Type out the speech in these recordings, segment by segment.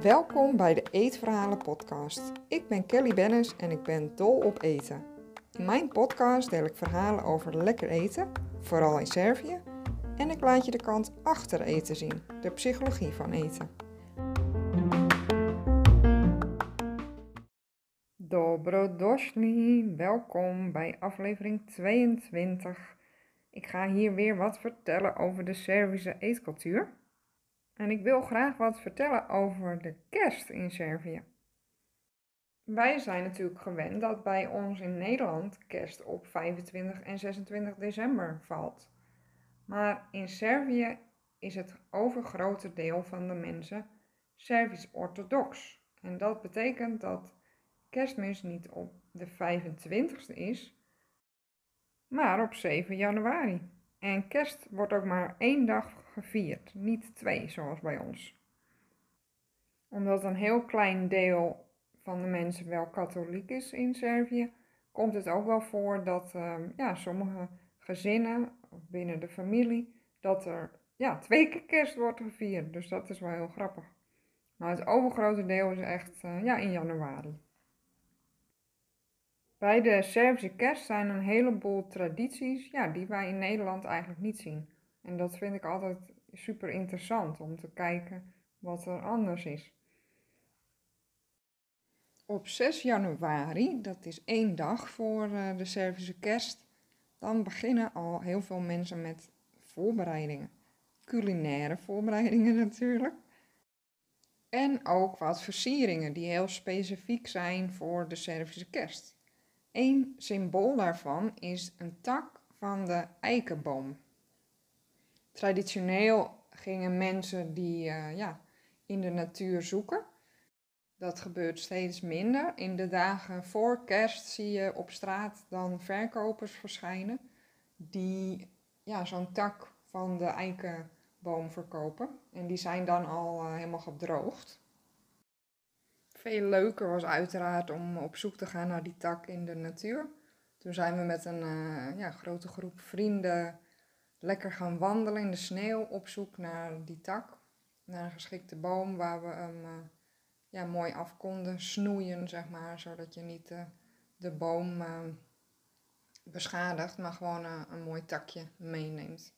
Welkom bij de Eetverhalen podcast. Ik ben Kelly Bennis en ik ben dol op eten. In mijn podcast deel ik verhalen over lekker eten, vooral in Servië, en ik laat je de kant achter eten zien, de psychologie van eten. Dobrodošli, welkom bij aflevering 22. Ik ga hier weer wat vertellen over de Servische eetcultuur. En ik wil graag wat vertellen over de kerst in Servië. Wij zijn natuurlijk gewend dat bij ons in Nederland kerst op 25 en 26 december valt. Maar in Servië is het overgrote deel van de mensen Servisch-orthodox. En dat betekent dat kerstmis niet op de 25ste is, maar op 7 januari. En kerst wordt ook maar één dag gevierd, niet twee zoals bij ons. Omdat een heel klein deel van de mensen wel katholiek is in Servië, komt het ook wel voor dat ehm, ja, sommige gezinnen binnen de familie, dat er ja, twee keer kerst wordt gevierd. Dus dat is wel heel grappig. Maar het overgrote deel is echt uh, ja, in januari. Bij de Servische kerst zijn een heleboel tradities ja, die wij in Nederland eigenlijk niet zien. En dat vind ik altijd super interessant om te kijken wat er anders is. Op 6 januari, dat is één dag voor eh, de Servische kerst, dan beginnen al heel veel mensen met voorbereidingen. Culinaire voorbereidingen natuurlijk. En ook wat versieringen die heel specifiek zijn voor de Servische kerst. Een symbool daarvan is een tak van de eikenboom. Traditioneel gingen mensen die uh, ja, in de natuur zoeken. Dat gebeurt steeds minder. In de dagen voor kerst zie je op straat dan verkopers verschijnen die ja, zo'n tak van de eikenboom verkopen. En die zijn dan al uh, helemaal gedroogd. Veel leuker was uiteraard om op zoek te gaan naar die tak in de natuur. Toen zijn we met een uh, ja, grote groep vrienden lekker gaan wandelen in de sneeuw op zoek naar die tak. Naar een geschikte boom waar we hem uh, ja, mooi af konden snoeien, zeg maar. Zodat je niet uh, de boom beschadigt, maar gewoon een mooi takje meeneemt.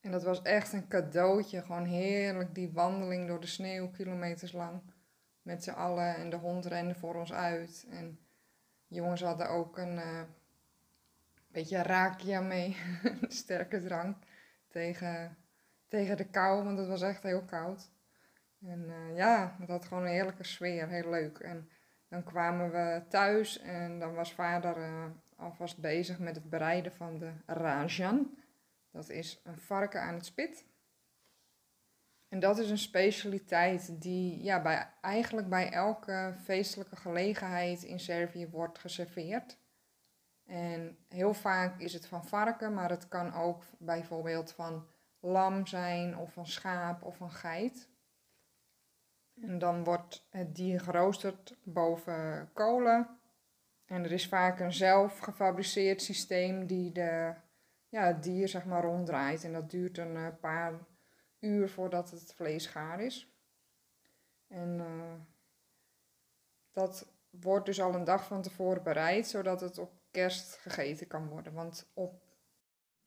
En dat was echt een cadeautje. Gewoon heerlijk die wandeling door de sneeuw, kilometers lang met z'n allen en de hond rende voor ons uit. En jongens hadden ook een uh, beetje rakia mee, sterke drank, tegen, tegen de kou, want het was echt heel koud. En uh, ja, het had gewoon een heerlijke sfeer, heel leuk. En dan kwamen we thuis en dan was vader uh, alvast bezig met het bereiden van de rajan. Dat is een varken aan het spit. En dat is een specialiteit die ja, bij, eigenlijk bij elke feestelijke gelegenheid in Servië wordt geserveerd. En heel vaak is het van varken, maar het kan ook bijvoorbeeld van lam zijn of van schaap of van geit. En dan wordt het dier geroosterd boven kolen. En er is vaak een zelf gefabriceerd systeem die de, ja, het dier zeg maar ronddraait. En dat duurt een eh, paar uur voordat het vlees gaar is. En uh, dat wordt dus al een dag van tevoren bereid, zodat het op kerst gegeten kan worden. Want op,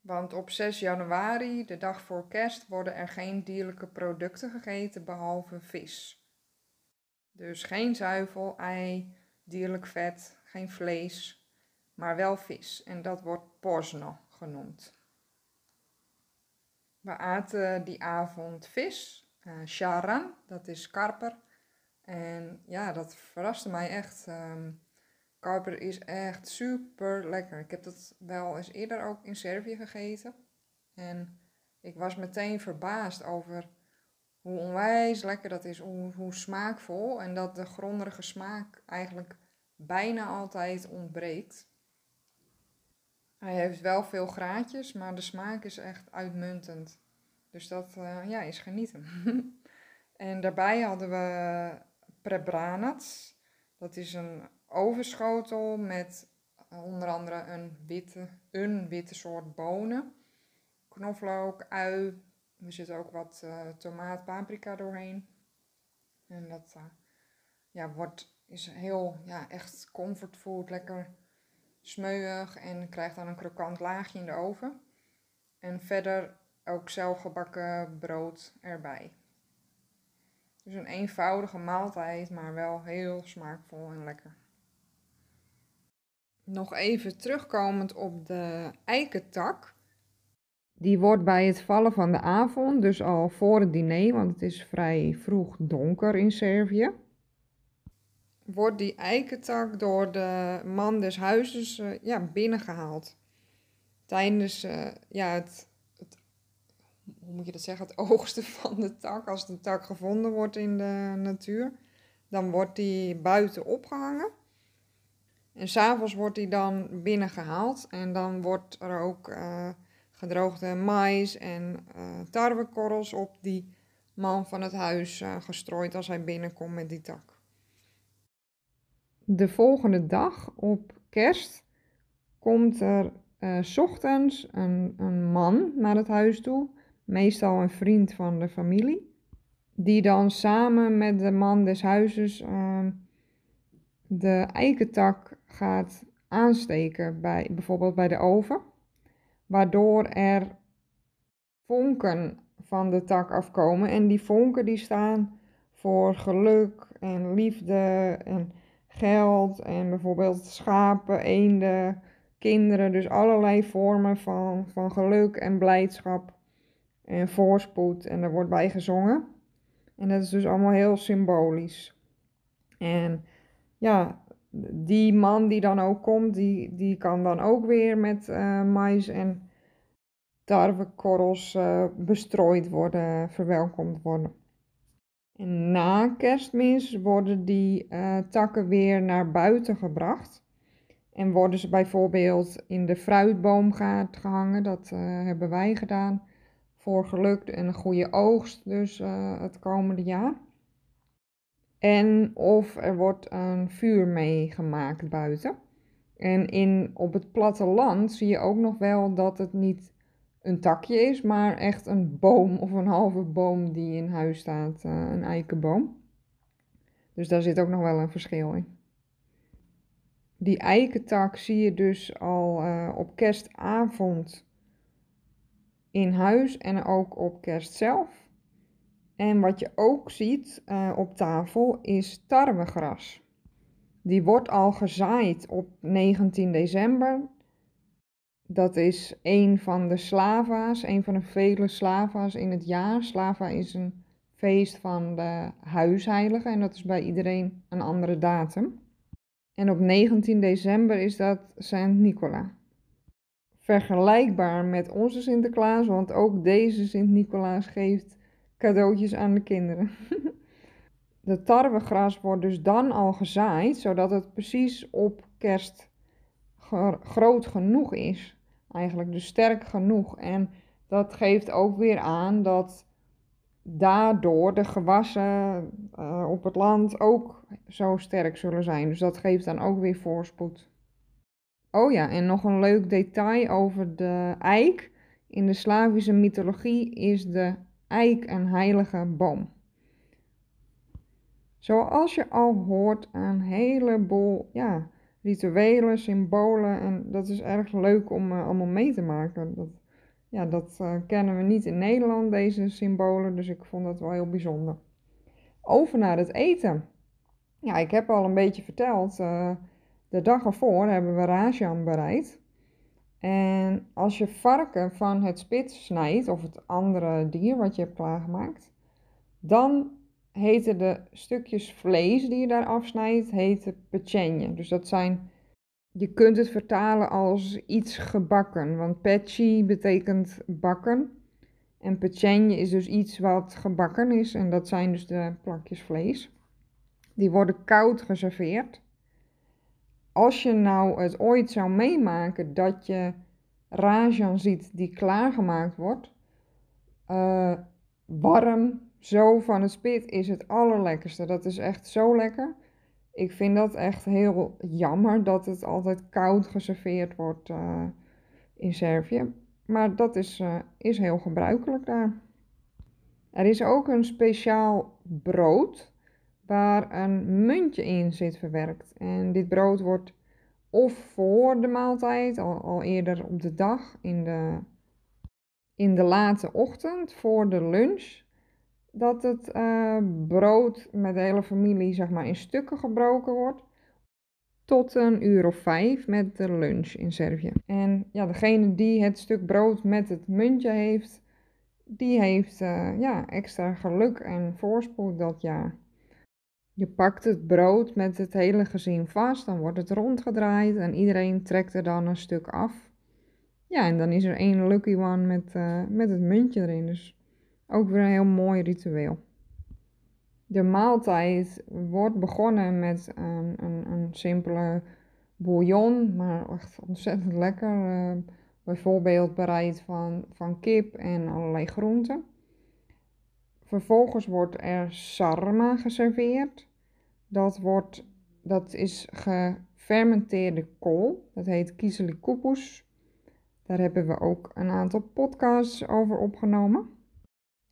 want op 6 januari, de dag voor kerst, worden er geen dierlijke producten gegeten behalve vis. Dus geen zuivel, ei, dierlijk vet, geen vlees, maar wel vis. En dat wordt porzno genoemd. We aten die avond vis, uh, dat is karper. En ja, dat verraste mij echt. Um, karper is echt super lekker. Ik heb dat wel eens eerder ook in Servië gegeten. En ik was meteen verbaasd over hoe onwijs lekker dat is, hoe, hoe smaakvol. En dat de grondige smaak eigenlijk bijna altijd ontbreekt. Hij heeft wel veel graadjes, maar de smaak is echt uitmuntend. Dus dat uh, ja, is genieten. en daarbij hadden we prebranats. Dat is een ovenschotel met onder andere een witte, een witte soort bonen. knoflook, ui. Er zit ook wat uh, tomaat, paprika doorheen. En dat ja, wordt, is heel, ja, echt comfortfood, lekker smeuig en krijgt dan een krokant laagje in de oven. En verder ook zelfgebakken brood erbij. Dus een eenvoudige maaltijd, maar wel heel smaakvol en lekker. Nog even terugkomend op de eikentak. Die wordt bij het vallen van de avond, dus al voor het diner, want het is vrij vroeg donker in Servië, wordt die eikentak door de man des huizes uh, ja, binnengehaald. Tijdens uh, ja, het, hoe moet je dat zeggen, het oogsten van de tak. Als de tak gevonden wordt in de natuur, dan wordt die buiten opgehangen. En s'avonds wordt die dan binnengehaald en dan wordt er ook... Uh, gedroogde mais en tarwekorrels op die man van het huis gestrooid als hij binnenkomt met die tak. De volgende dag op kerst komt er uh, s ochtends een, een man naar het huis toe, meestal een vriend van de familie, die dan samen met de man des huizes ehm, de eikentak gaat aansteken, bij, bijvoorbeeld bij de oven waardoor er vonken van de tak afkomen. En die vonken die staan voor geluk en liefde en geld en bijvoorbeeld schapen, eenden, kinderen. Dus allerlei vormen van, van geluk en blijdschap en voorspoed. En er wordt bij gezongen. En dat is dus allemaal heel symbolisch. En ja, die man die dan ook komt, die, die kan dan ook weer met uh, mais en tarwekorrels uh, bestrooid worden, verwelkomd worden. Na kerstmis worden die uh, takken weer naar buiten gebracht. En worden ze bijvoorbeeld in de fruitboomgaard gehangen. Dat hebben wij gedaan. Voor geluk en een goede oogst, dus het komende jaar. En of er wordt een vuur meegemaakt buiten. En in, op het platteland zie je ook nog wel dat het niet een takje is, maar echt een boom of een halve boom die in huis staat, uh, een eikenboom. Dus daar zit ook nog wel een verschil in. Die eikentak zie je dus al uh, op kerstavond in huis en ook op kerst zelf. En wat je ook ziet uh, op tafel is tarwegras. Die wordt al gezaaid op 19 december. Dat is een van de slava's, een van de vele slava's in het jaar. Slava is een feest van de huisheilige en dat is bij iedereen een andere datum. En op 19 december is dat Sint Nicola. Vergelijkbaar met onze Sinterklaas, want ook deze Sint Nicolaas geeft cadeautjes aan de kinderen. De tarwegras wordt dus dan al gezaaid, zodat het precies op kerst groot genoeg is. Eigenlijk dus sterk genoeg. En dat geeft ook weer aan dat daardoor de gewassen uh, op het land ook zo sterk zullen zijn. Dus dat geeft dan ook weer voorspoed. Oh ja, en nog een leuk detail over de eik. In de Slavische mythologie is de eik een heilige boom. Zoals je al hoort, een heleboel ja, rituelen, symbolen. En dat is erg leuk om allemaal mee te maken. Dat, ja, dat uh, kennen we niet in Nederland, deze symbolen. Dus ik vond dat wel heel bijzonder. Over naar het eten. Ja, ik heb al een beetje verteld. Uh, de dag ervoor hebben we rajan bereid. En als je varken van het spits snijdt, of het andere dier wat je hebt klaargemaakt, dan heten de stukjes vlees die je daar afsnijdt, heten pechenje. Dus dat zijn, je kunt het vertalen als iets gebakken, want pechi betekent bakken. En pechenje is dus iets wat gebakken is en dat zijn dus de plakjes vlees. Die worden koud geserveerd als je nou het ooit zou meemaken dat je rajan ziet die klaargemaakt wordt, uh, warm, zo van het spit, is het allerlekkerste. Dat is echt zo lekker. Ik vind dat echt heel jammer dat het altijd koud geserveerd wordt uh, in Servië. maar dat is, uh, is heel gebruikelijk daar. Er is ook een speciaal brood waar een muntje in zit verwerkt. En dit brood wordt of voor de maaltijd, al, al eerder op de dag, in de, in de late ochtend, voor de lunch, dat het uh, brood met de hele familie zeg maar, in stukken gebroken wordt. Tot een uur of vijf met de lunch in Servië. En ja, degene die het stuk brood met het muntje heeft, die heeft uh, ja, extra geluk en voorspoed dat jaar. Je pakt het brood met het hele gezin vast, dan wordt het rondgedraaid en iedereen trekt er dan een stuk af. Ja, en dan is er één lucky one met, uh, met het muntje erin. Dus ook weer een heel mooi ritueel. De maaltijd wordt begonnen met een, een, een simpele bouillon, maar echt ontzettend lekker. Uh, bijvoorbeeld bereid van, van kip en allerlei groenten. Vervolgens wordt er sarma geserveerd. Dat, wordt, dat is gefermenteerde kool. Dat heet kiezelikupus. Daar hebben we ook een aantal podcasts over opgenomen.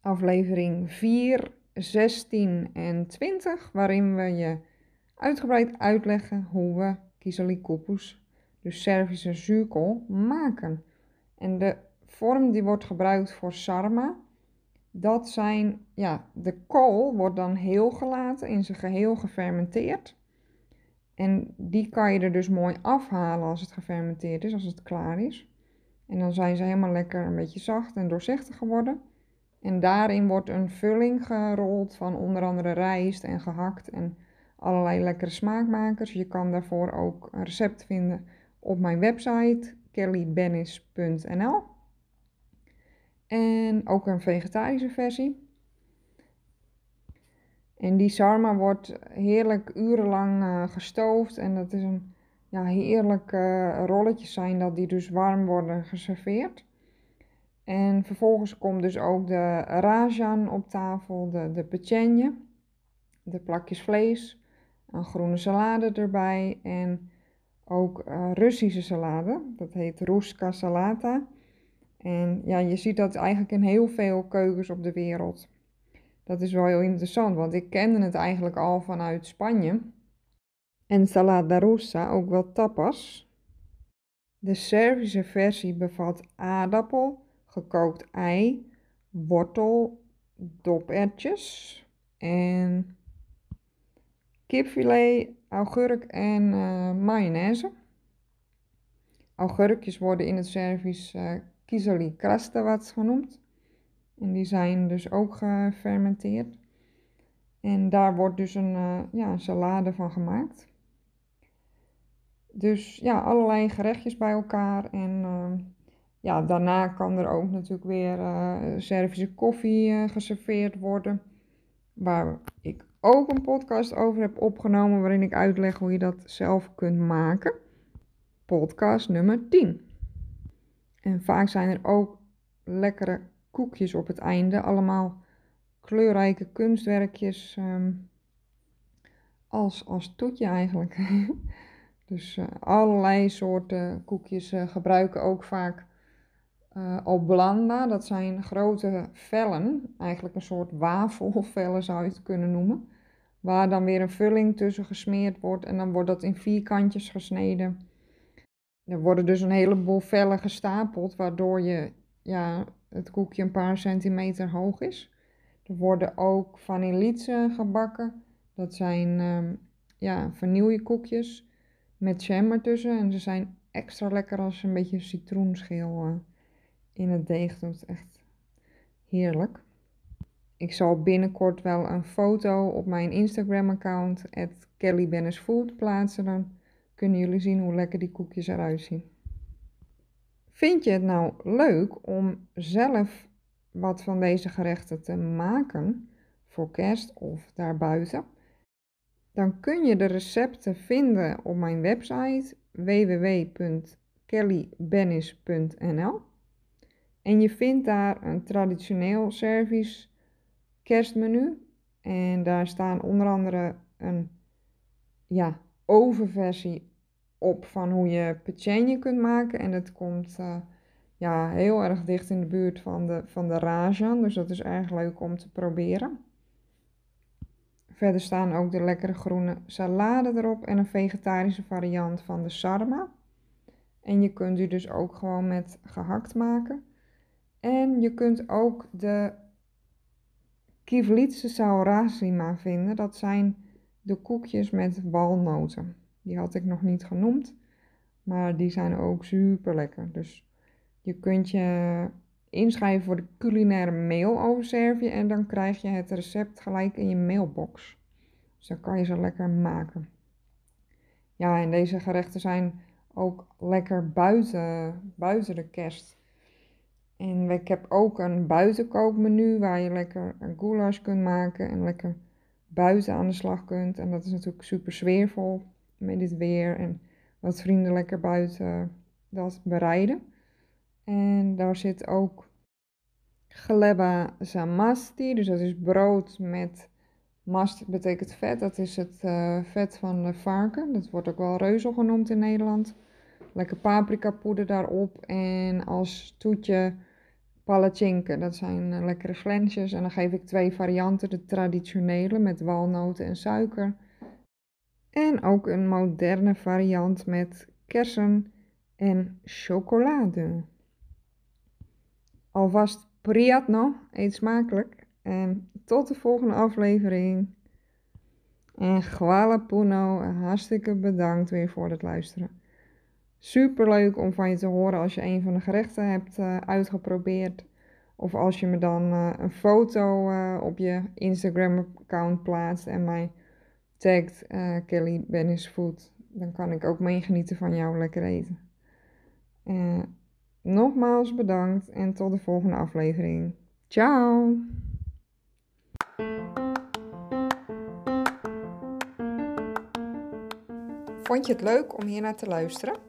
Aflevering 4, 16 en 20, waarin we je uitgebreid uitleggen hoe we kiezelikupus, dus Servische zuurkool, maken. En de vorm die wordt gebruikt voor sarma, dat zijn, ja, de kool wordt dan heel gelaten, in zijn geheel gefermenteerd. En die kan je er dus mooi afhalen als het gefermenteerd is, als het klaar is. En dan zijn ze helemaal lekker een beetje zacht en doorzichtig geworden. En daarin wordt een vulling gerold van onder andere rijst en gehakt en allerlei lekkere smaakmakers. Je kan daarvoor ook een recept vinden op mijn website kellybennis.nl. En ook een vegetarische versie. En die sarma wordt heerlijk urenlang uh, gestoofd. En dat is een ja, heerlijke uh, rolletjes zijn dat die dus warm worden geserveerd. En vervolgens komt dus ook de rajan op tafel, de, de pechenje, de plakjes vlees, een groene salade erbij en ook uh, Russische salade. Dat heet Ruska salata. En ja, je ziet dat eigenlijk in heel veel keukens op de wereld. Dat is wel heel interessant, want ik kende het eigenlijk al vanuit Spanje. En salada russa, ook wel tapas. De Servische versie bevat aardappel, gekookt ei, wortel, dopertjes en kipfilet, augurk en uh, mayonaise. Augurkjes worden in het Servisch uh, kizali krastavats genoemd. En die zijn dus ook gefermenteerd. En daar wordt dus een, uh, ja, een salade van gemaakt. Dus ja, allerlei gerechtjes bij elkaar. En uh, ja, daarna kan er ook natuurlijk weer uh, Servische koffie geserveerd worden. Waar ik ook een podcast over heb opgenomen waarin ik uitleg hoe je dat zelf kunt maken. Podcast nummer 10. En vaak zijn er ook lekkere koekjes op het einde. Allemaal kleurrijke kunstwerkjes. Um, als, als toetje eigenlijk. dus uh, allerlei soorten koekjes gebruiken ook vaak uh, oblanda. Dat zijn grote vellen. Eigenlijk een soort wafelvellen zou je het kunnen noemen. Waar dan weer een vulling tussen gesmeerd wordt. En dan wordt dat in vierkantjes gesneden. Er worden dus een heleboel vellen gestapeld, waardoor je, ja, het koekje een paar centimeter hoog is. Er worden ook vanillitsen gebakken. Dat zijn um, ja, vanillekoekjes met jam ertussen. En ze zijn extra lekker als een beetje citroenschil uh, in het deeg doet. Echt heerlijk. Ik zal binnenkort wel een foto op mijn Instagram-account, @kellybennisfood, plaatsen. Dan kunnen jullie zien hoe lekker die koekjes eruit zien. Vind je het nou leuk om zelf wat van deze gerechten te maken voor kerst of daarbuiten? Dan kun je de recepten vinden op mijn website www.kellybennis.nl en je vindt daar een traditioneel service kerstmenu en daar staan onder andere een ja, overversie op van hoe je pechenje kunt maken. En het komt uh, ja, heel erg dicht in de buurt van de, van de Rajan. Dus dat is erg leuk om te proberen. Verder staan ook de lekkere groene salade erop en een vegetarische variant van de sarma. En je kunt die dus ook gewoon met gehakt maken. En je kunt ook de Kivlitse saurasima vinden. Dat zijn de koekjes met walnoten. Die had ik nog niet genoemd, maar die zijn ook super lekker. Dus je kunt je inschrijven voor de culinaire mail over Servië en dan krijg je het recept gelijk in je mailbox. Dus dan kan je ze lekker maken. Ja, en deze gerechten zijn ook lekker buiten, buiten de kerst. En ik heb ook een buitenkoopmenu waar je lekker een goulash kunt maken en lekker buiten aan de slag kunt. En dat is natuurlijk super sfeervol met dit weer en wat vrienden lekker buiten dat bereiden. En daar zit ook gleba zamasti, dus dat is brood met mast betekent vet. Dat is het uh, vet van de varken. Dat wordt ook wel reuzel genoemd in Nederland. Lekker paprika poeder daarop en als toetje palatjinke. Dat zijn uh, lekkere flensjes en dan geef ik twee varianten. De traditionele met walnoten en suiker. En ook een moderne variant met kersen en chocolade. Alvast priatno, eet smakelijk. En tot de volgende aflevering. En Gwala Puno, hartstikke bedankt weer voor het luisteren. Super leuk om van je te horen als je een van de gerechten hebt uh, uitgeprobeerd. Of als je me dan uh, een foto uh, op je Instagram-account plaatst en mij tagt Kelly Bennis Food. Dan kan ik ook meegenieten van jouw lekker eten. nogmaals bedankt en tot de volgende aflevering. Ciao! Vond je het leuk om hier naar te luisteren?